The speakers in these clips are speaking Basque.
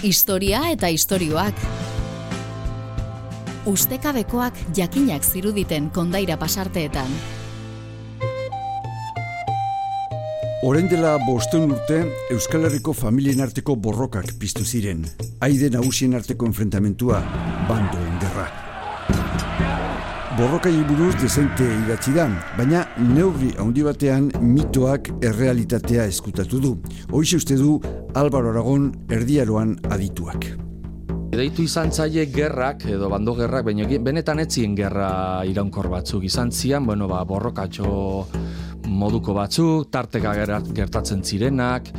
Historia eta istorioak. Ustekabekoak jakinak ziruditen kondaira pasarteetan. Orain dela bosten urte, Euskal Herriko familien arteko borrokak piztu ziren. Aide nagusien arteko enfrentamentua, bandoen gerra. Borrokai buruz dezente idatzi da, baina neurri handi batean mitoak errealitatea eskutatu du. Hoize uste du Álvaro Aragon erdiaroan adituak. Deitu izan zaie gerrak, edo bando gerrak, baina benetan etzien gerra iraunkor batzuk izan zian, bueno, ba, borrokatxo moduko batzuk, tarteka gertatzen zirenak,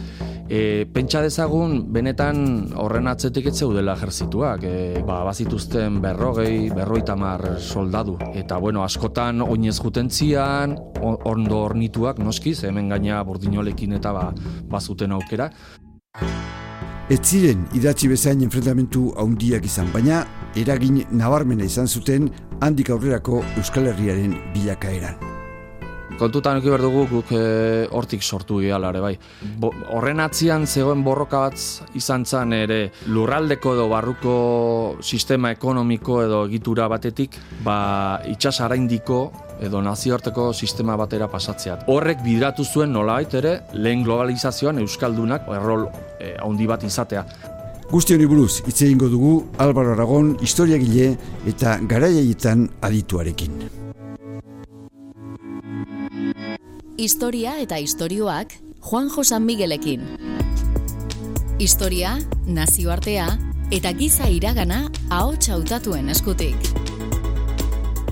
e, pentsa dezagun benetan horren atzetik ez zeudela ejerzituak, e, ba, bazituzten berrogei, berroi tamar soldadu, eta bueno, askotan oinez juten zian, ondo ornituak, noskiz, hemen gaina bordinolekin eta ba, bazuten aukera. Ez ziren idatzi bezain enfrentamentu haundiak izan, baina eragin nabarmena izan zuten handik aurrerako Euskal Herriaren bilakaeran kontutan eki behar dugu guk e, hortik sortu gehala bai. Bo, horren atzian zegoen borroka bat izan zen ere lurraldeko edo barruko sistema ekonomiko edo egitura batetik ba, itxas araindiko edo nazioarteko sistema batera pasatzea. Horrek bidratu zuen nolait ere lehen globalizazioan Euskaldunak errol e, handi bat izatea. Guzti honi buruz, hitz egingo dugu Álvaro Aragon historiagile eta garaiaietan adituarekin. Historia eta istorioak Juan Josan Miguelekin. Historia, nazioartea eta giza iragana ahots hautatuen eskutik.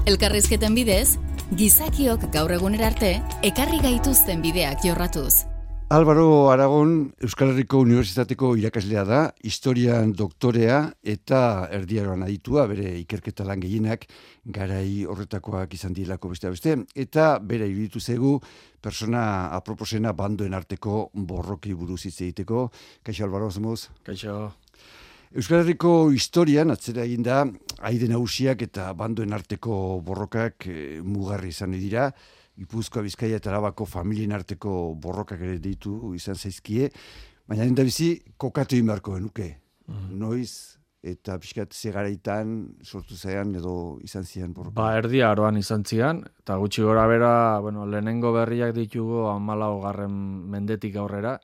Elkarrizketen bidez, gizakiok gaur egunera arte ekarri gaituzten bideak jorratuz. Álvaro Aragon Euskal Herriko Unibertsitateko irakaslea da, historian doktorea eta erdiaroan aditua, bere ikerketa lan gehienak garai horretakoak izan dielako beste beste, eta bere iruditu zegu persona aproposena bandoen arteko borroki buruz hitz egiteko. Kaixo Álvaro, zemuz? Kaixo. Euskal Herriko historian atzera egin da, aide nausiak eta bandoen arteko borrokak e, mugarri izan dira, Ipuzkoa Bizkaia eta Arabako familien arteko borrokak ere ditu izan zaizkie, baina da bizi kokatu inbarko genuke. Mm. Noiz eta pixkat zegaraitan sortu zaian edo izan zian borroka. Ba, erdi aroan izan zian, eta gutxi gora bera, bueno, lehenengo berriak ditugu amala hogarren mendetik aurrera,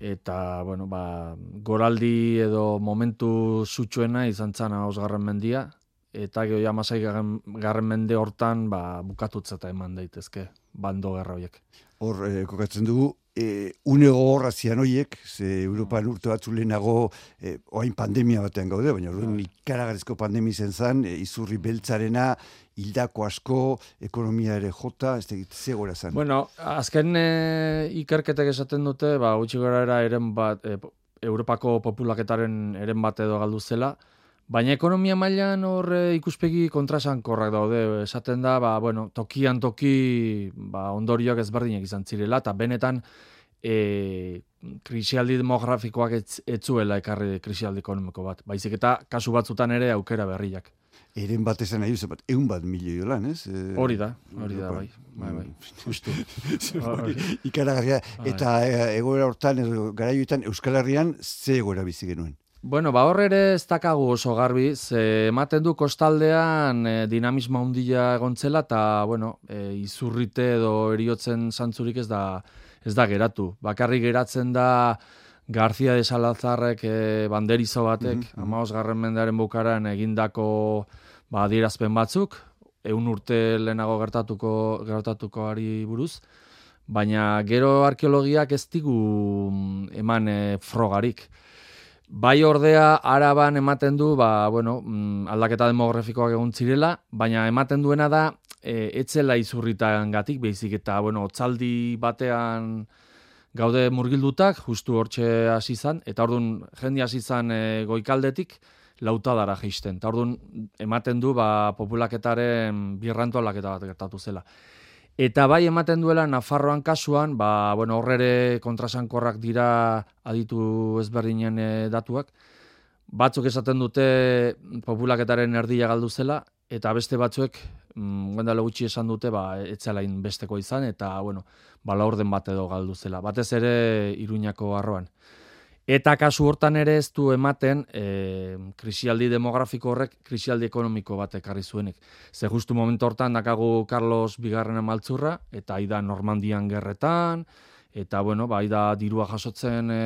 eta, bueno, ba, goraldi edo momentu zutsuena izan zan hausgarren mendia, eta geho jamasai garren, mende hortan ba, bukatutzeta eman daitezke bando gerra horiek. Hor, e, kokatzen dugu, e, une gogorra zian horiek, ze Europan urte batzu lehenago, e, oain pandemia batean gaude, baina orduan ikaragarrizko pandemia zen zen, e, izurri beltzarena, hildako asko, ekonomia ere jota, ez tegit, zegora zen. Bueno, azken e, ikerketek esaten dute, ba, gutxi gara era eren bat, e, Europako populaketaren eren bat edo galdu zela, Baina ekonomia mailan hor ikuspegi kontrasankorrak daude, esaten da, ba, bueno, tokian toki ba, ondorioak ezberdinak izan zirela, eta benetan e, krisialdi demografikoak ez, etzuela ekarri krisialdi ekonomiko bat. Baizik eta kasu batzutan ere aukera berriak. Eren bat esan nahi, bat, egun bat milioi lan, ez? E, hori da, hori da, bai. bai, bai. Justu. Ikaragarria, eta e, egoera hortan, garaioetan, Euskal Herrian, ze egoera bizi genuen? Bueno, ba hor ere ez dakagu oso garbi, ze ematen du kostaldean e, dinamismo handia egontzela eta bueno, e, izurrite edo eriotzen santzurik ez da ez da geratu. Bakarri geratzen da García de Salazarrek e, banderizo batek, mm -hmm. garren mendaren bukaran egindako ba, adierazpen batzuk, eun urte lehenago gertatuko, gertatuko ari buruz, baina gero arkeologiak ez digu mm, eman e, frogarik. Bai ordea araban ematen du, ba, bueno, mm, aldaketa demografikoak egun zirela, baina ematen duena da, e, etzela izurritan gatik, behizik eta, bueno, otzaldi batean gaude murgildutak, justu hortxe hasi izan, eta orduan jendi hasi izan e, goikaldetik, lautadara geisten. Eta orduan ematen du, ba, populaketaren birrantu aldaketa bat gertatu zela. Eta bai ematen duela Nafarroan kasuan, ba, bueno, horrere kontrasankorrak dira aditu ezberdinen eh, datuak. Batzuk esaten dute populaketaren erdia galdu zela, eta beste batzuek, mm, gwendale gutxi esan dute, ba, etzelain besteko izan, eta, bueno, ba, orden bat edo galdu zela. Batez ere, iruñako arroan. Eta kasu hortan ere ez du ematen e, krisialdi demografiko horrek krisialdi ekonomiko bat ekarri zuenik. Ze justu momentu hortan dakagu Carlos Bigarren maltzurra, eta aida Normandian gerretan, eta bueno, ba, aida dirua jasotzen e,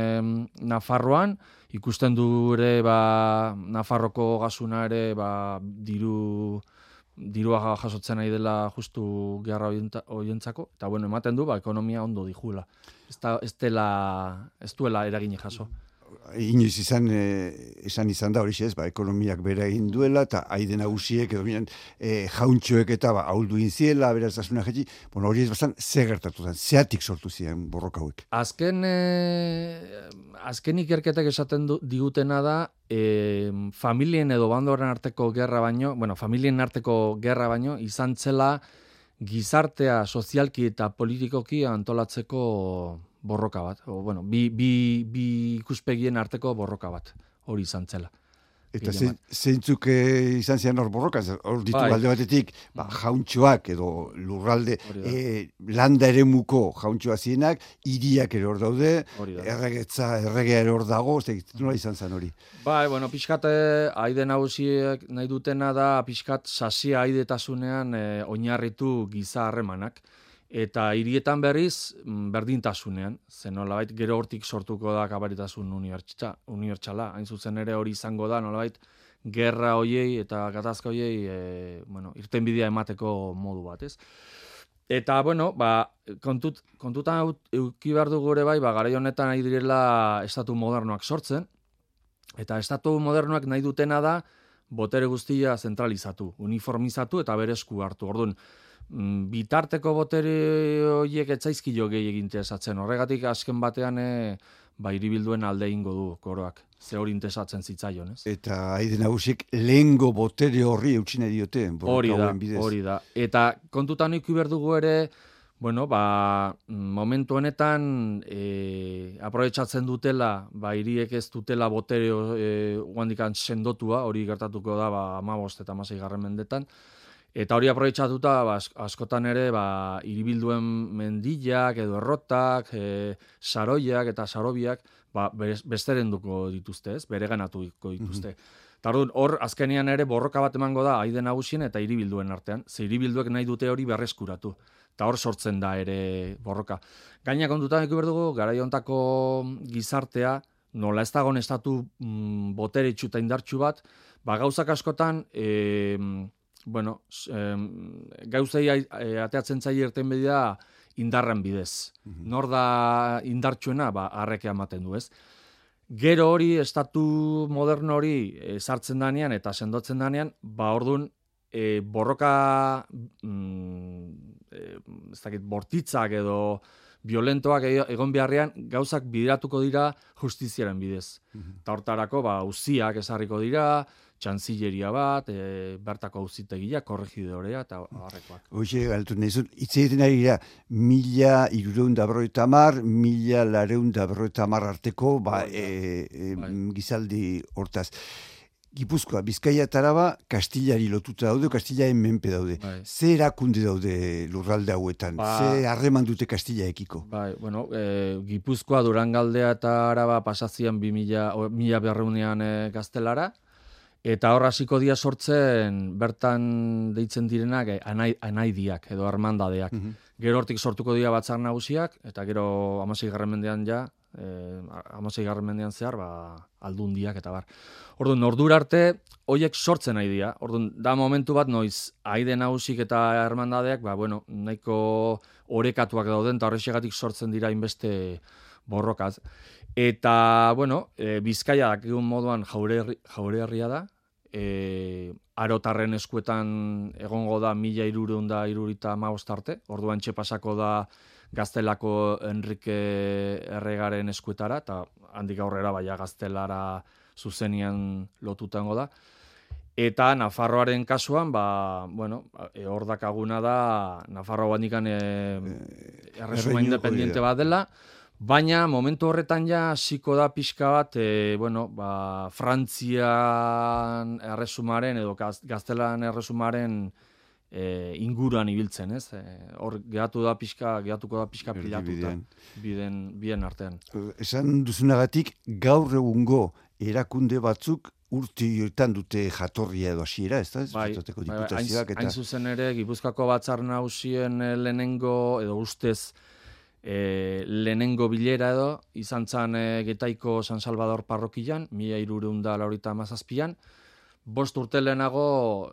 Nafarroan, ikusten du ere ba, Nafarroko gasuna ere ba, diru dirua jasotzen nahi dela justu gerra hoientzako eta bueno, ematen du ba ekonomia ondo dijula. Ez da ez dela ez duela eragin jaso inoiz izan e, esan izan da hori ez, ba, ekonomiak bera egin duela, eta aide nagusiek edo bian, e, jauntxoek eta ba, hauldu inziela, beraz asuna jetzi, bueno, hori ez bazan, ze gertatu zen, zeatik sortu ziren borroka hauek. Azken, e, azken ikerketak esaten du, digutena da, e, familien edo bandoren arteko gerra baino, bueno, familien arteko gerra baino, izan zela gizartea sozialki eta politikoki antolatzeko borroka bat, o, bueno, bi, bi, bi ikuspegien arteko borroka bat, hori izan zela. Eta zeintzuk eh, izan zian hor borroka, hor ditu bai. alde batetik, ba, jauntxoak edo lurralde, e, landa ere muko jauntxoa zienak, iriak ere hor daude, erregetza, erregea ere hor dago, ez nola izan zen hori. Bai, bueno, pixkat, eh, aide nagusiek nahi dutena da, pixkat, sasia aidetasunean e, oinarritu giza harremanak eta hirietan berriz mm, berdintasunean, zen nolabait gero hortik sortuko da kabaritasun unibertsala, hain zuzen ere hori izango da nolabait gerra hoiei eta gatazka hoiei e, bueno, irten bidea emateko modu bat, ez? Eta, bueno, ba, kontut, kontutan euki behar dugu ere bai, ba, gara honetan nahi direla estatu modernoak sortzen, eta estatu modernoak nahi dutena da, botere guztia zentralizatu, uniformizatu eta berezku hartu. Orduan, bitarteko botere horiek etzaizkio gehi egintezatzen. Horregatik azken batean e, ba iribilduen alde ingo du koroak. Ze hori intesatzen zitzaion, ez? Eta haide nagusiek lehengo botere horri eutxine diote. Hori da, hori da. Eta kontutan iku dugu ere, bueno, ba, momentu honetan e, aprobetsatzen dutela, ba, iriek ez dutela botere e, sendotua, hori gertatuko da, ba, amabost eta amasei garren mendetan, Eta hori aprobetsatuta ba, askotan ere ba, iribilduen mendillak edo errotak, e, saroiak eta sarobiak ba, besteren duko dituzte, ez? bere ganatu dituzte. Mm hor azkenean ere borroka bat emango da aide nagusien eta iribilduen artean. Ze iribilduek nahi dute hori berreskuratu. Eta hor sortzen da ere borroka. Gaina kontutan eko berdugu, gara jontako gizartea, nola ez dagoen estatu mm, botere itxuta indartxu bat, ba, gauzak askotan... E, bueno, em, gauzei e, ateatzen zaila erten bedia indarren bidez. Mhm. Nor da indartsuena, ba, arrekea ematen du, ez? Gero hori, estatu moderno hori e, sartzen danean eta sendotzen danean, ba, orduan, e, borroka, mm, e, ez dakit, bortitzak edo violentoak e, egon beharrean, gauzak bideratuko dira justiziaren bidez. Mm Ta hortarako, ba, uziak esarriko dira, txantzilleria bat, e, bertako auzitegia, korregidorea eta horrekoak. Hoxe, galtu nahi zut, egiten ari gira, mila irureun da berroita mar, mila lareun da berroita mar arteko, ba, e, e, gizaldi hortaz. Gipuzkoa, Bizkaia eta Araba, Kastillari lotuta daude, Kastillaren menpe daude. Bai. Ze erakunde daude lurralde hauetan? Ba, Ze harreman dute Kastilla ekiko? Bai, bueno, e, Gipuzkoa, Durangaldea eta Araba pasazian bi mila, mila berreunean e, gaztelara, Eta hor hasiko dia sortzen bertan deitzen direnak eh, anai, anaidiak edo armandadeak. Mm Gero hortik sortuko dira batzar nagusiak eta gero 16. garren mendean ja, eh 16. garren mendean zehar ba aldundiak eta bar. Orduan ordura arte hoiek sortzen nahi dira. Orduan da momentu bat noiz aide nagusik eta armandadeak ba bueno, nahiko orekatuak dauden ta horrexegatik sortzen dira inbeste borrokaz. Eta, bueno, e, Bizkaia dakigun moduan jaure, jaure herria da, e, arotarren eskuetan egongo da mila irurun da irurita maostarte, orduan txepasako da gaztelako Enrique Erregaren eskuetara, eta handik aurrera baina gaztelara zuzenian lotutango da. Eta Nafarroaren kasuan, ba, bueno, e, hor dakaguna da, Nafarroa bandikan e, erresuma independiente bat dela, Baina momentu horretan ja hasiko da pixka bat, e, bueno, ba, Frantzian erresumaren edo gaztelan erresumaren e, inguruan ibiltzen, ez? E, hor gehatu da pixka, gehatuko da pixka pilatuta biden, bien artean. Esan duzunagatik gaur egungo erakunde batzuk urti joetan dute jatorria edo hasiera, ez da? Bai, bai, bai, hain, hain zuzen ere, Gipuzkoako batzar nausien lehenengo, edo ustez, e, lehenengo bilera edo, izan zan e, getaiko San Salvador parrokian, mila irureunda laurita mazazpian, bost urte lehenago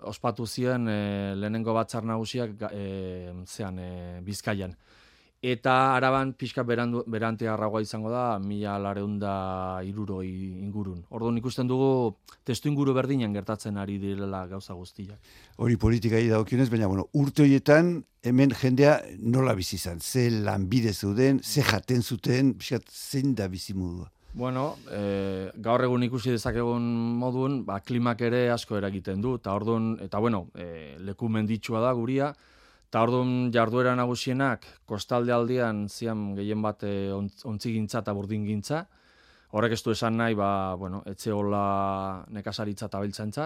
ospatu ziren e, lehenengo batzar nagusiak e, zean e, bizkaian. Eta araban pixka berandu, berante arragoa izango da, mila lareunda iruroi ingurun. Orduan ikusten dugu testu inguru berdinen gertatzen ari direla gauza guztiak. Hori politikai daukionez, baina bueno, urte horietan hemen jendea nola bizi izan? Ze lanbide zeuden, ze jaten zuten, pixkat zein da bizi modua? Bueno, e, gaur egun ikusi dezakegun modun, ba, klimak ere asko eragiten du, eta orduan, eta bueno, e, leku menditsua da guria, Eta orduan jarduera nagusienak kostalde aldian zian gehien bat eh, ontzi gintza eta burdin gintza. Horrek ez du esan nahi, ba, bueno, etxe hola nekasaritza eta abeltzantza.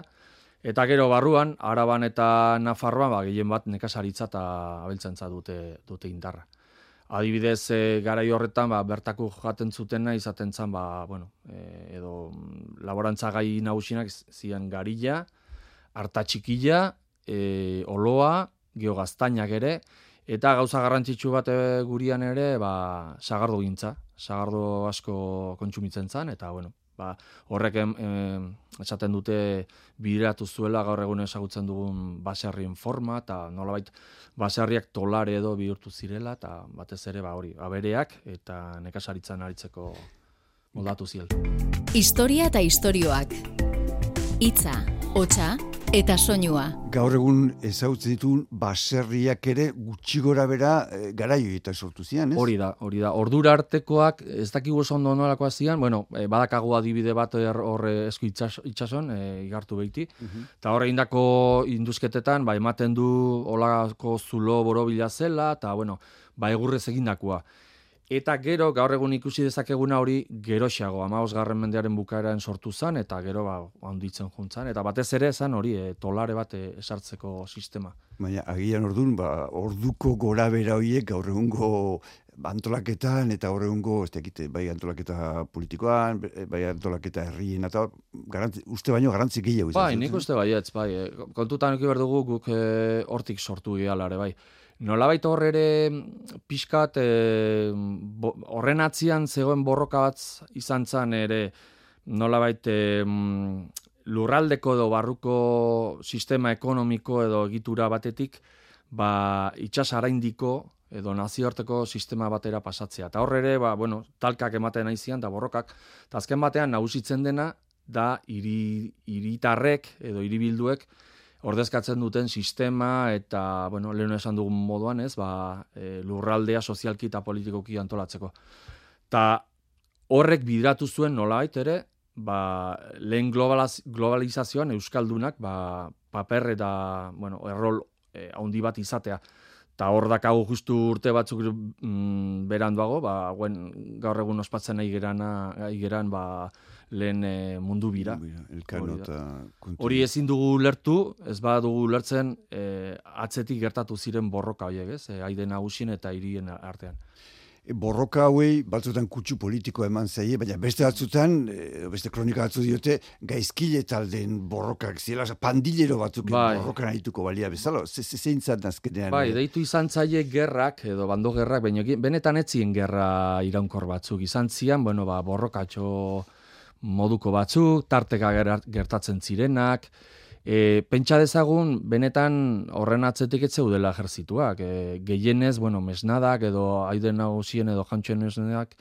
Eta gero barruan, araban eta nafarroan, ba, gehien bat nekasaritza eta abeltzantza dute, dute indarra. Adibidez, e, garai horretan, ba, bertako jaten zutena izaten zan, ba, bueno, e, edo laborantza gai nagusienak zian garilla, hartatxikilla, e, oloa, geogaztainak ere, eta gauza garrantzitsu bat eh, gurian ere, ba, sagardo gintza, sagardo asko kontsumitzen zan, eta bueno, ba, horrek esaten dute bideratu zuela gaur egun ezagutzen dugun baserrien forma, eta nolabait baserriak tolare edo bihurtu zirela, eta batez ere ba, hori, abereak eta nekasaritzan aritzeko moldatu ziel. Historia eta istorioak. Itza, hotxa, eta soinua. Gaur egun ezautzen ditun baserriak ere gutxi gora bera e, garaio eta sortu zian, ez? Hori da, hori da. Ordura artekoak ez dakigu oso ondo nolakoa zian, bueno, e, badakagu adibide bat horre esku itxason, e, igartu behiti. Mhm. Eta horre indako induzketetan, ba, ematen du olako zulo borobila zela, eta, bueno, ba, egurrez egindakoa. Eta gero, gaur egun ikusi dezakeguna hori, geroxago, amaos garren mendearen bukaeran sortu zen, eta gero, ba, handitzen juntzan. Eta batez ere zen hori, e, tolare bat e, esartzeko sistema. Baina, agian ordun, ba, orduko gora bera horiek gaur egungo antolaketan, eta gaur egungo, ez tekite, bai antolaketa politikoan, bai antolaketa herrien, eta garantzi, uste baino garantzi gehiago izan. Bai, nik uste baietz, bai. E, kontutan eki berdugu guk e, hortik sortu gehalare, bai. Nolabait hor ere pixkat e, horren atzian zegoen borroka bat izan zen ere nolabait e, lurraldeko edo barruko sistema ekonomiko edo egitura batetik ba, itxas araindiko edo nazioarteko sistema batera pasatzea. Eta horre ere, ba, bueno, talkak ematen aizian, da borrokak, eta azken batean nagusitzen dena, da iri, iritarrek edo iribilduek ordezkatzen duten sistema eta, bueno, lehen esan dugun moduan, ez, ba, e, lurraldea sozialki eta politikoki antolatzeko. Ta horrek bidratu zuen nolait ere, ba, lehen globaliz globalizazioan euskaldunak, ba, paper eta, bueno, errol e, handi bat izatea. Ta hor dakago justu urte batzuk mm, beranduago, ba, guen, gaur egun ospatzen nahi gerana, geran, ba, lehen e, mundu bira. Hori ezin dugu lertu, ez ba dugu lertzen e, atzetik gertatu ziren borroka horiek, ez? E, aide nagusien eta hirien artean. E, borroka hauei batzutan kutsu politiko eman zaie, baina beste batzutan, e, beste kronika batzu diote, gaizkile talden borrokak ziela, pandilero batzuk bai. borrokan ahituko balia bezala, zein zan azkenean. Bai, deitu izan zaie gerrak, edo bando gerrak, baina benetan etzien gerra iraunkor batzuk, izan zian, bueno, ba, borrokatxo moduko batzuk, tarteka gertatzen zirenak, e, pentsa dezagun, benetan horren atzetik ez zeudela ejerzituak. E, gehienez, bueno, mesnadak edo aiden nagusien edo jantxoen mesnadak,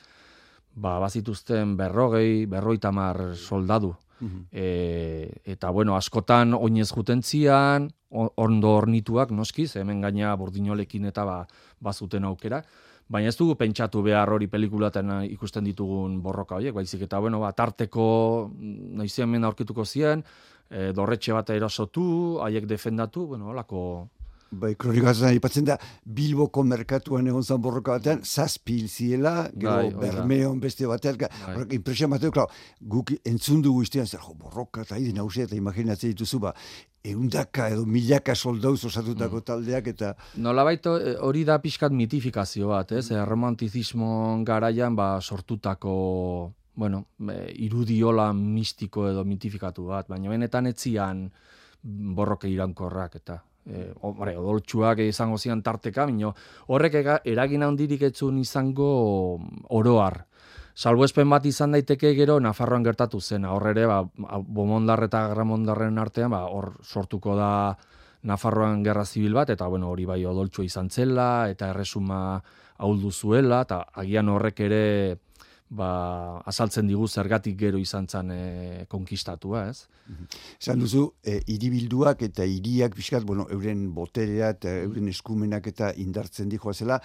ba, bazituzten berrogei, berroi tamar soldadu. Mhm. E, eta, bueno, askotan oinez juten zian, ondo ornituak, noskiz, hemen gaina burdinolekin eta ba, bazuten aukera. Baina ez dugu pentsatu behar hori pelikulaten ikusten ditugun borroka horiek, baizik eta bueno, ba, tarteko mm, mena aurkituko ziren, e, dorretxe bat erasotu, haiek defendatu, bueno, holako Bai, kronikazan aipatzen da, Bilboko merkatuan egon zan borroka batean, zazpi hil ziela, gero Bai, bermeon beste batean, Bai. horrek impresioa bateu, klar, guk entzun dugu iztean, zer, jo, borroka eta hidi nausia eta imaginatzen dituzu, ba, eundaka edo milaka soldauz osatutako Mm. taldeak eta Nolabait eh, hori da pixkat mitifikazio bat, ez? Eh, Romantizismo garaian ba, sortutako, bueno, eh, irudiola mistiko edo mitifikatu bat, baina benetan etzian borroke irankorrak eta hombre, odoltsuak izango zian tarteka, baina horrek ega, eragin handirik etzun izango oroar. Salbuespen bat izan daiteke gero Nafarroan gertatu zen. Hor ere, ba, Bomondar eta Gramondarren artean, ba, hor sortuko da Nafarroan gerra zibil bat, eta bueno, hori bai odoltsua izan zela, eta erresuma ahuldu zuela, eta agian horrek ere ba, azaltzen digu zergatik gero izan zen e, konkistatua, ez? Esan duzu, e, hiribilduak eta hiriak pixkat, bueno, euren boterea eta euren eskumenak eta indartzen dijoa zela,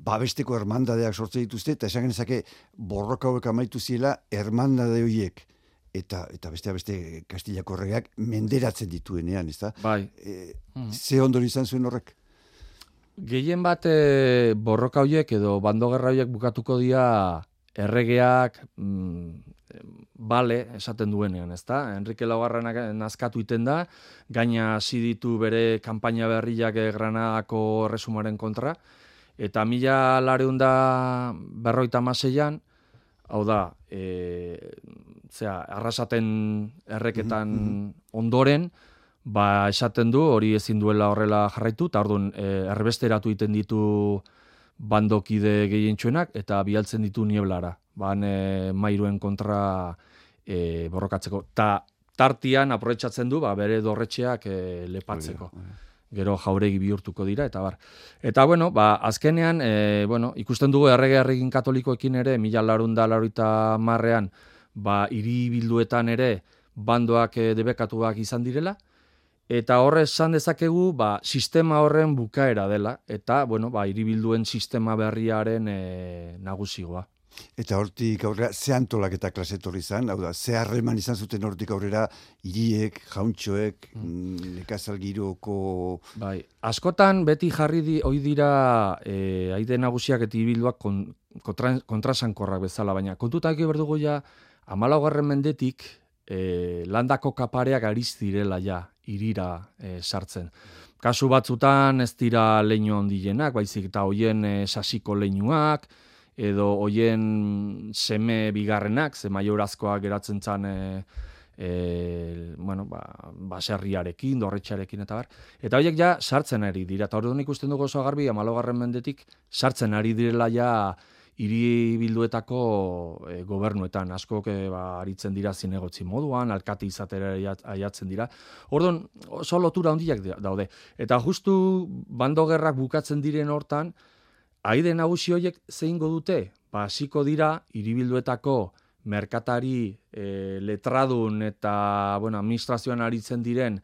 babesteko hermandadeak sortzen dituzte, eta esan genezake borroka hauek amaitu ziela hermandade horiek. Eta, eta beste beste Kastilako erregeak menderatzen dituenean, ezta? Bai. E, Mhm. Ze ondori izan zuen horrek? Gehien bat e, borroka hoiek edo bandogerra hoiek bukatuko dira erregeak mm, bale esaten duenean, ezta? Enrique Laugarrenak nazkatu iten da, gaina hasi ditu bere kanpaina berriak eh, Granadako erresumaren kontra, eta mila lareunda berroita maseian, hau da, e, zera, arrasaten erreketan ondoren, ba esaten du hori ezin duela horrela jarraitu, eta orduan e, erbesteratu egiten ditu bandokide gehientsuenak eta bialtzen ditu nieblara. Ban e, mairuen kontra e, borrokatzeko. Ta tartian aprobetxatzen du ba, bere dorretxeak e, lepatzeko. Gero jauregi bihurtuko dira, eta bar. Eta bueno, ba, azkenean, e, bueno, ikusten dugu errege erregin katolikoekin ere, mila larunda laruita marrean, ba, iribilduetan ere, bandoak e, debekatuak izan direla, Eta horre esan dezakegu, ba, sistema horren bukaera dela, eta, bueno, ba, iribilduen sistema berriaren e, nagusigoa. Eta hortik aurrera, ze antolak eta klasetorri izan, hau da, ze harreman izan zuten hortik aurrera, hiriek, jauntxoek, mm. nekazal giroko... Bai, askotan beti jarri di, oi dira e, aide nagusiak eta iribilduak kon, kontra, kontrasankorrak bezala, baina kontutak behar dugu ja, amalaugarren mendetik, e, landako kapareak ariz direla ja, irira e, sartzen. Kasu batzutan ez dira leinu handienak, baizik eta hoien e, sasiko leinuak, edo hoien seme bigarrenak, ze maiorazkoak geratzen zan e, e, bueno, ba, baserriarekin, dorretxarekin eta bar. Eta horiek ja sartzen ari dira. Eta orduan ikusten dugu oso garbi, amalogarren mendetik sartzen ari direla ja hiri bilduetako e, gobernuetan askok e, ba, aritzen dira zinegotzi moduan, alkate izatera aiat- aiatzen dira. Orduan oso lotura handiak di- daude. Eta justu bando gerrak bukatzen diren hortan, aide nagusi horiek zeingo dute? Ba, hasiko dira hiribilduetako merkatari e, letradun eta bueno, administrazioan aritzen diren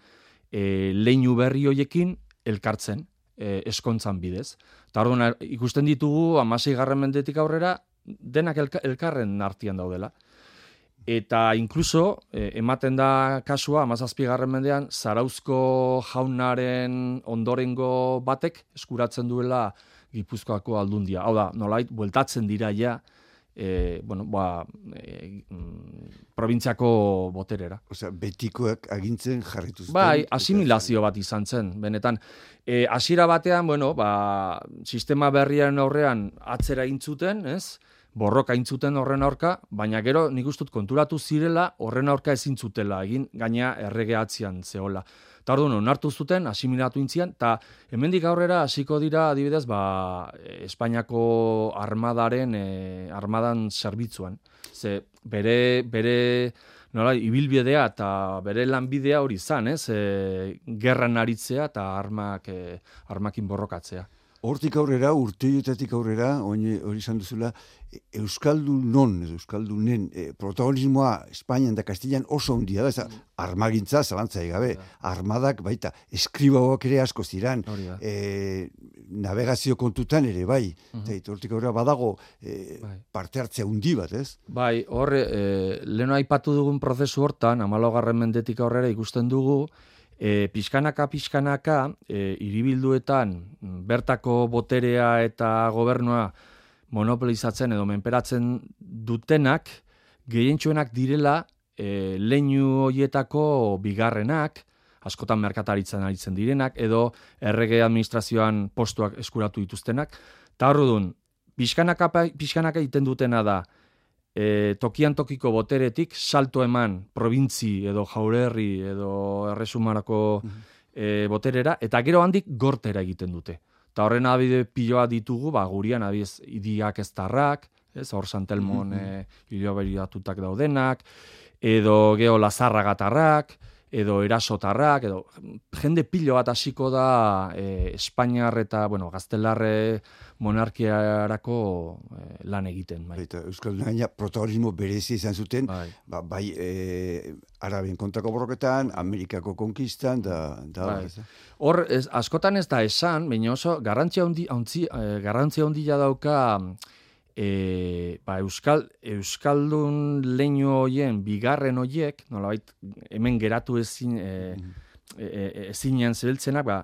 e, leinu berri hoiekin elkartzen e, eskontzan bidez. Eta orduan ikusten ditugu amasei garren mendetik aurrera denak elka, elkarren artian daudela. Eta inkluso e, ematen da kasua amazazpi garren mendean Zarauzko jaunaren ondorengo batek eskuratzen duela Gipuzkoako aldundia. Hau da, nolait, bueltatzen dira ja, e, bueno, ba, e, mm, probintziako boterera. Osea, betikoak agintzen jarritu zuten. Bai, asimilazio bat izan zen, benetan. E, hasiera batean, bueno, ba, sistema berriaren aurrean atzera intzuten, ez? Borroka intzuten horren aurka, baina gero nik ustut konturatu zirela horren aurka ezin zutela egin, gaina errege atzian zehola. Eta orduan, onartu zuten, asimilatu intzian, eta hemendik aurrera hasiko dira adibidez, ba, Espainiako armadaren, e, armadan zerbitzuan. Ze bere, bere nola, ibilbidea eta bere lanbidea hori izan, ez? E, gerran aritzea eta armak, e, armakin borrokatzea. Hortik aurrera, urteiotatik aurrera, hori izan duzula, Euskaldunon, Euskaldunen e, protagonismoa Espainian da Kastillan oso handia da, eza, armagintza, zalantzai gabe, armadak baita, eskribaoak ere asko ziran, da. e, navegazio kontutan ere, bai, eta hortik aurrera badago e, Bai. parte hartzea hundi bat, ez? Bai, hor, e, leheno aipatu dugun prozesu hortan, amalogarren mendetik aurrera ikusten dugu, e, pixkanaka pixkanaka e, iribilduetan bertako boterea eta gobernua monopolizatzen edo menperatzen dutenak gehientsuenak direla e, leinu hoietako bigarrenak, askotan merkataritzen aritzen direnak, edo errege administrazioan postuak eskuratu dituztenak. Ta horredun, pixkanaka, pixkanaka egiten dutena da, e, tokian tokiko boteretik salto eman provintzi edo jaurerri edo erresumarako e, boterera, eta gero handik gortera egiten dute. Eta horren abide piloa ditugu, ba, gurian abiz idiak ez tarrak, ez, hor santelmon mm daudenak, edo geho lazarra gatarrak, edo erasotarrak, edo jende pilo bat hasiko da e, Espainiar eta, bueno, gaztelarre monarkiarako e, lan egiten. Bai. Eta Euskal Gaina protagonismo berezi izan zuten, bai, ba, bai e, Arabien kontako borroketan, Amerikako konkistan, da, da bai. Eh? Hor, askotan ez da esan, baina oso garrantzia hundi, e, garrantzia handia dauka e, ba, Euskal, Euskaldun leinu hoien bigarren hoiek, nolabait hemen geratu ezin, e, e, e, ezinean zebiltzenak, ba,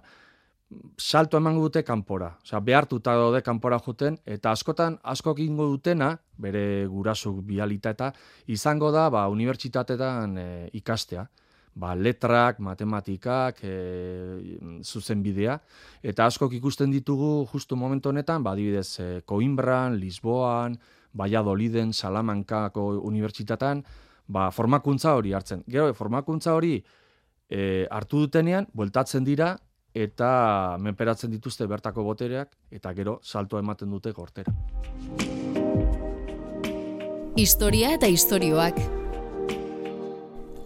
salto eman dute kanpora. Osea, behartuta daude kanpora joten, eta askotan, asko egingo dutena, bere gurasuk bialita eta, izango da, ba, unibertsitatetan e, ikastea ba, letrak, matematikak, e, zuzen bidea, eta askok ikusten ditugu justu momentu honetan, ba, dibidez, e, Coimbran, Lisboan, Valladoliden, Salamankako unibertsitatan, ba, formakuntza hori hartzen. Gero, formakuntza hori e, hartu dutenean, bueltatzen dira, eta menperatzen dituzte bertako botereak, eta gero, salto ematen dute gortera. Historia eta istorioak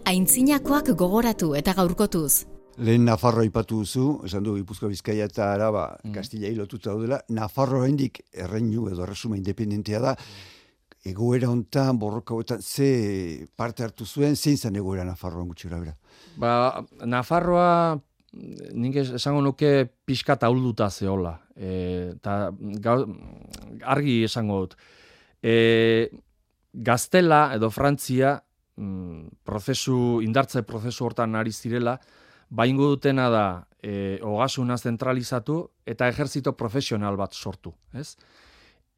aintzinakoak gogoratu eta gaurkotuz. Lehen Nafarro ipatu duzu, esan du Gipuzkoa Bizkaia eta Araba mm. Kastilla hilotuta daudela, Nafarro hendik erreinu edo erresuma independentea da, egoera hontan, borroka honetan, ze parte hartu zuen, zein zen egoera Nafarroan gutxura bera? Ba, Nafarroa, nik esango nuke pixka taulduta zehola. E, ta, argi esango dut. E, Gaztela edo Frantzia mm, prozesu, indartze prozesu hortan ari zirela, baingo dutena da e, ogasuna zentralizatu eta ejerzito profesional bat sortu, ez?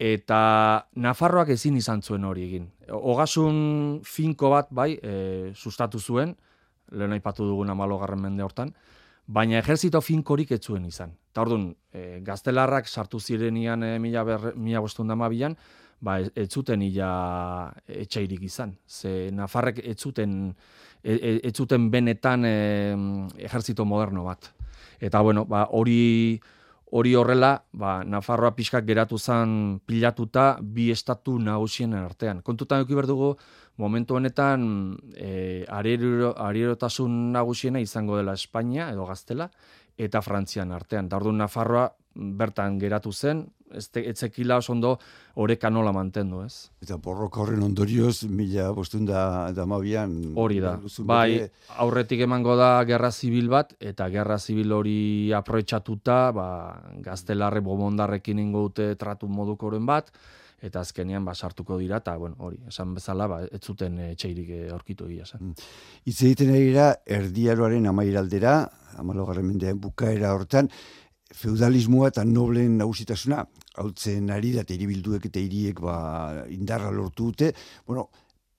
Eta Nafarroak ezin izan zuen hori egin. Ogasun finko bat, bai, e, sustatu zuen, lehen aipatu dugun amalogarren mende hortan, baina ejerzito finkorik ez zuen izan. Eta orduan, e, gaztelarrak sartu zirenian e, mila, mila ba, ez zuten ila etxairik izan. Ze Nafarrek ez zuten, e, e, ez zuten benetan e, ejerzito moderno bat. Eta bueno, ba, hori hori horrela, ba, Nafarroa pixkak geratu zen pilatuta bi estatu nagusien artean. Kontutan eduki dugu momentu honetan e, arierotasun nagusiena izango dela Espainia edo Gaztela eta Frantzian artean. Da orduan Nafarroa bertan geratu zen, ez etzekila oso ondo oreka nola mantendu, ez? Eta borroka horren ondorioz, mila bostun da, da mabian... Hori da, bai, aurretik emango da gerra zibil bat, eta gerra zibil hori aproetxatuta, ba, gaztelarre bomondarrekin ingo dute tratu modukoren bat, eta azkenean ba sartuko dira eta bueno hori esan bezala ba ez zuten etxeirik eh, aurkitu egia zen. Mm. Hitz egiten dira erdiaroaren amairaldera 14. mendean bukaera hortan feudalismoa eta noblen nagusitasuna, hautzen ari da, iribilduek eta hiriek ba, indarra lortu dute, bueno,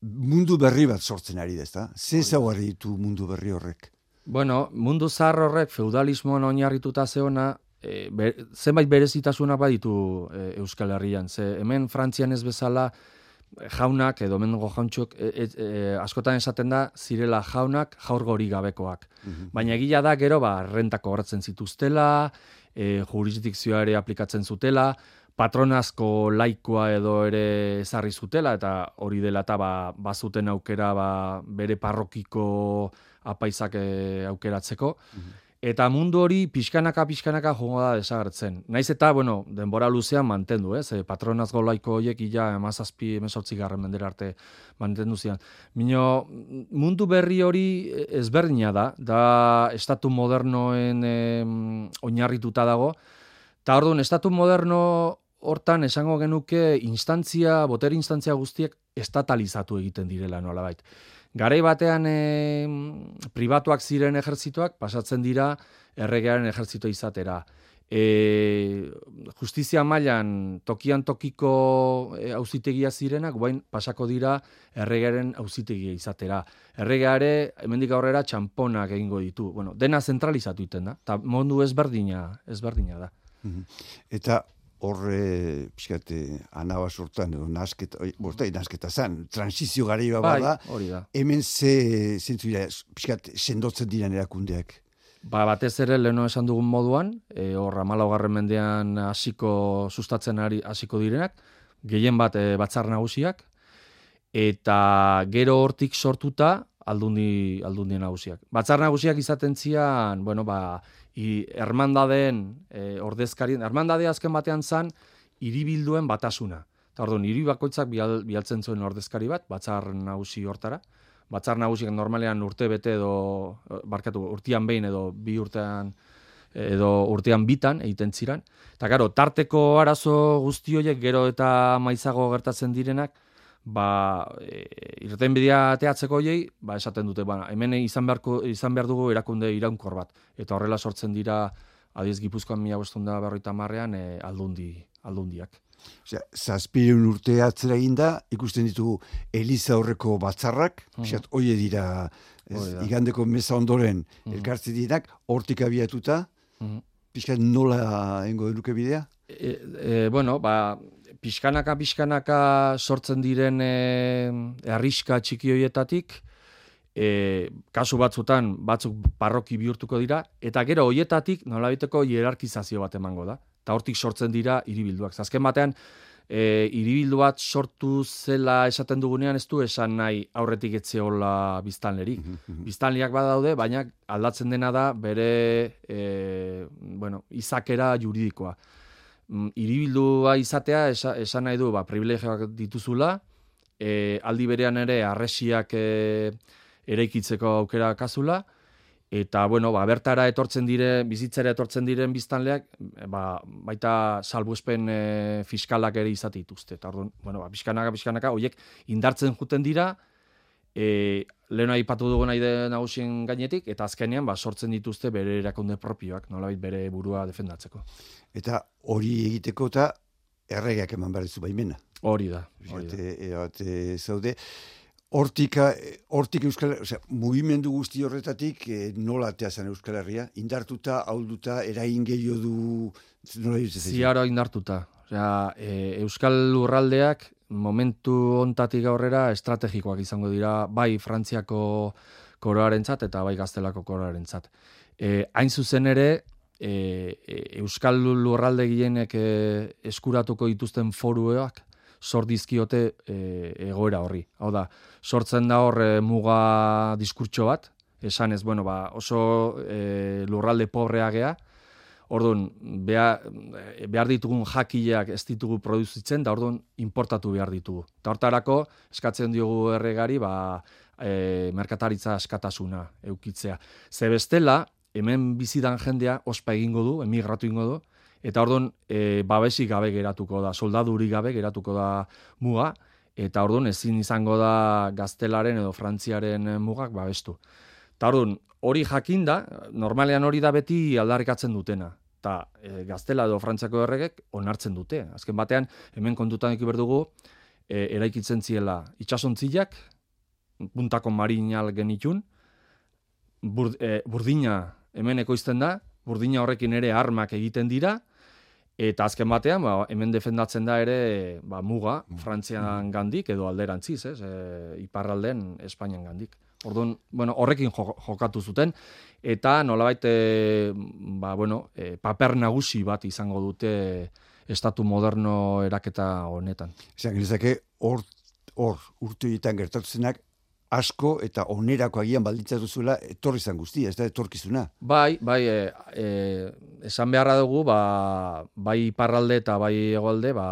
mundu berri bat sortzen ari da, ezta? Ze zaugarri ditu mundu berri horrek? Bueno, mundu zahar horrek feudalismoan oinarrituta zeona, e, zenbait berezitasuna baditu e, Euskal Herrian. Ze hemen Frantzian ez bezala, jaunak edo mengo jauntxok e, e, askotan esaten da zirela jaunak jaurgori gabekoak. Mhm. Baina egia da gero ba rentako horretzen zituztela, e, jurisdikzioa ere aplikatzen zutela, patronazko laikoa edo ere ezarri zutela, eta hori dela eta ba, bazuten aukera ba, bere parrokiko apaizak e, aukeratzeko. Mhm. Eta mundu hori pixkanaka pixkanaka joango da desagertzen. Naiz eta, bueno, denbora luzean mantendu, ez? E, patronazgo laiko horiek ila emazazpi, emezortzi garren mendera arte mantendu zian. Mino, mundu berri hori ezberdina da, da estatu modernoen e, oinarrituta dago, eta orduan, estatu moderno hortan esango genuke instantzia, boter instantzia guztiek estatalizatu egiten direla nolabait. Garai batean e, pribatuak ziren ejertzituak pasatzen dira erregearen ejertzito izatera. E, justizia mailan tokian tokiko e, auzitegia zirenak, guain pasako dira erregearen auzitegia izatera. Erregeare, hemendik aurrera, txamponak egingo ditu. Bueno, dena zentralizatu iten da, eta mundu ezberdina, ezberdina da. Mhm. Eta horre, pixkate, anaba sortan, edo nasketa, bortai, nasketa zan, transizio gara bai, bada, hori da. hemen ze, zentzu dira, pixkat, sendotzen diren erakundeak. Ba, batez ere, leheno esan dugun moduan, e, hor, garren mendean hasiko sustatzen ari hasiko direnak, gehien bat e, batzar nagusiak, eta gero hortik sortuta, aldundi, aldundi nagusiak. Batzar nagusiak izaten zian, bueno, ba, i, ermandadeen e, ordezkarien, ermandadea azken batean zan, iribilduen batasuna. Eta orduan, hiri bakoitzak bial, bialtzen zuen ordezkari bat, batzar nagusi hortara. Batzar nagusiak normalean urte bete edo, barkatu, urtean behin edo bi urtean edo urtean bitan egiten ziren. Eta gero, tarteko arazo guzti horiek gero eta maizago gertatzen direnak, ba, e, irten teatzeko hoiei, ba, esaten dute, ba, hemen izan, beharko, izan behar dugu erakunde iraunkor bat. Eta horrela sortzen dira, adiez Gipuzkoan mila bostunda berroita marrean, e, aldundi, aldundiak. Osea, zazpireun urte atzera da, ikusten ditugu Eliza horreko batzarrak, uh -huh. oie dira, ez, igandeko meza ondoren uh -huh. elkartzi dirak, hortik abiatuta, uh -huh. nola engo denuke bidea? E, e, bueno, ba, pixkanaka pixkanaka sortzen diren e, arriska txiki hoietatik e, kasu batzutan batzuk parroki bihurtuko dira eta gero hoietatik nolabiteko hierarkizazio bat emango da eta hortik sortzen dira hiribilduak azken batean e, hiribildu bat sortu zela esaten dugunean ez du esan nahi aurretik etzeola biztanlerik. Biztanliak badaude, baina aldatzen dena da bere e, bueno, izakera juridikoa. Mm, iribildua izatea esan nahi du ba, privilegioak dituzula, e, aldi berean ere arresiak e, eraikitzeko aukera kazula, eta bueno, ba, bertara etortzen dire, bizitzera etortzen diren biztanleak, ba, baita salbuespen e, fiskalak ere izate dituzte. Eta orduan, bueno, ba, bizkanaka, bizkanaka, horiek indartzen juten dira, e, lehena aipatu dugu nahi nagusien gainetik, eta azkenean ba, sortzen dituzte bere erakunde propioak, nolabait bere burua defendatzeko eta hori egiteko eta erregeak eman behar baimena. Hori da. Hori da. E, zaude, hortika, hortik Euskal Herria, mugimendu guzti horretatik e, nola atea Euskal Herria, indartuta, haulduta, erain gehiago du, nola Ziara indartuta. Osea, e, Euskal Lurraldeak momentu ontatik aurrera estrategikoak izango dira, bai Frantziako koroarentzat eta bai Gaztelako koroarentzat. E, hain zuzen ere, e, e, Euskal Lurralde gienek e, eskuratuko dituzten foruak sordizkiote e, egoera horri. Hau da, sortzen da hor e, muga diskurtso bat, esan ez, bueno, ba, oso e, lurralde pobrea gea, Orduan, behar, behar ditugun jakileak ez ditugu produzitzen, da orduan importatu behar ditugu. Eta hortarako, eskatzen diogu erregari, ba, e, merkataritza eskatasuna eukitzea. Ze bestela, hemen bizidan jendea ospa egingo du, emigratu egingo du, eta orduan e, babesik gabe geratuko da, soldaduri gabe geratuko da muga, eta orduan ezin izango da gaztelaren edo frantziaren mugak babestu. Eta orduan, hori jakinda, normalean hori da beti aldarrikatzen dutena. Eta e, gaztela edo frantziako erregek onartzen dute. Azken batean, hemen kontutan eki berdugu, e, eraikitzen ziela itxasontziak, puntako marinal genitun, e, burdina hemen ekoizten da, burdina horrekin ere armak egiten dira, eta azken batean, ba, hemen defendatzen da ere ba, muga, Frantzian gandik, edo alderantziz, ez, e, iparralden Espainian gandik. Orduan, bueno, horrekin jokatu zuten, eta nolabait, e, ba, bueno, e, paper nagusi bat izango dute estatu moderno eraketa honetan. Esan, hor, hor, urte gertatu zenak, asko eta onerako agian baldintzatu zuela etorri zan guztia, ez da etorkizuna. Bai, bai, e, e, esan beharra dugu, ba, bai parralde eta bai egoalde, ba,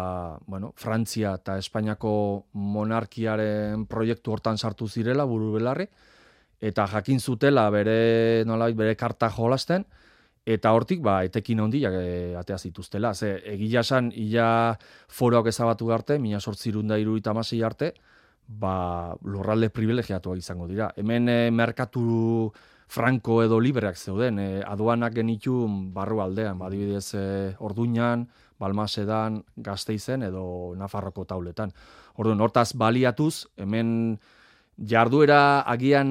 bueno, Frantzia eta Espainiako monarkiaren proiektu hortan sartu zirela, buru belarri, eta jakin zutela bere, nolabait, bere karta jolasten, eta hortik ba etekin handiak e, atea zituztela. Ze egia san ila foroak ezabatu arte, 1876 arte, ba lurralde privilegiatuak izango dira. Hemen e, merkatu franko edo libreak zeuden, e, aduanak genitu barru aldean, ba, adibidez e, Orduñan, Balmasedan, Gasteizen edo Nafarroko tauletan. Orduan, hortaz baliatuz, hemen jarduera agian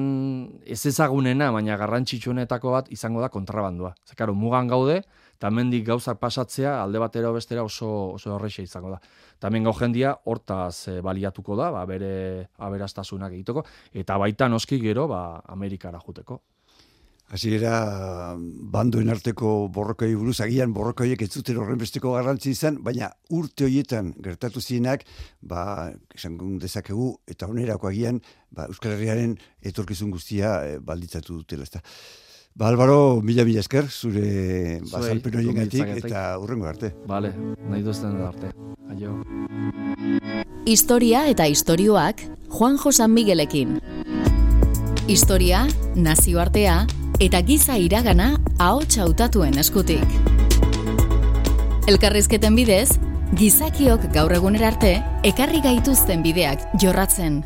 ez ezagunena, baina garrantzitsuenetako bat izango da kontrabandua. Zekaro, mugan gaude, eta mendik gauzak pasatzea alde batera bestera oso, oso horreixa izango da. Tamen gau jendia hortaz e, baliatuko da, ba, bere aberastasunak egiteko, eta baita noski gero ba, Amerikara juteko. Hasi era, bandoen arteko borrokoi buruz, agian borrokoiek ez zuten horren besteko garrantzi izan, baina urte horietan gertatu zienak, ba, esan dezakegu, eta onerako agian, ba, Euskal Herriaren etorkizun guztia e, balditzatu dutela. Ezta. Ba, Albaro, mila mila esker, zure bazalpen horien eta urrengo arte. Bale, nahi duzten arte. Aio. Historia eta istorioak Juan Josan Miguelekin. Historia, nazioartea, eta giza iragana ahots hautatuen eskutik. Elkarrizketen bidez, gizakiok gaur egunera arte ekarri gaituzten bideak jorratzen.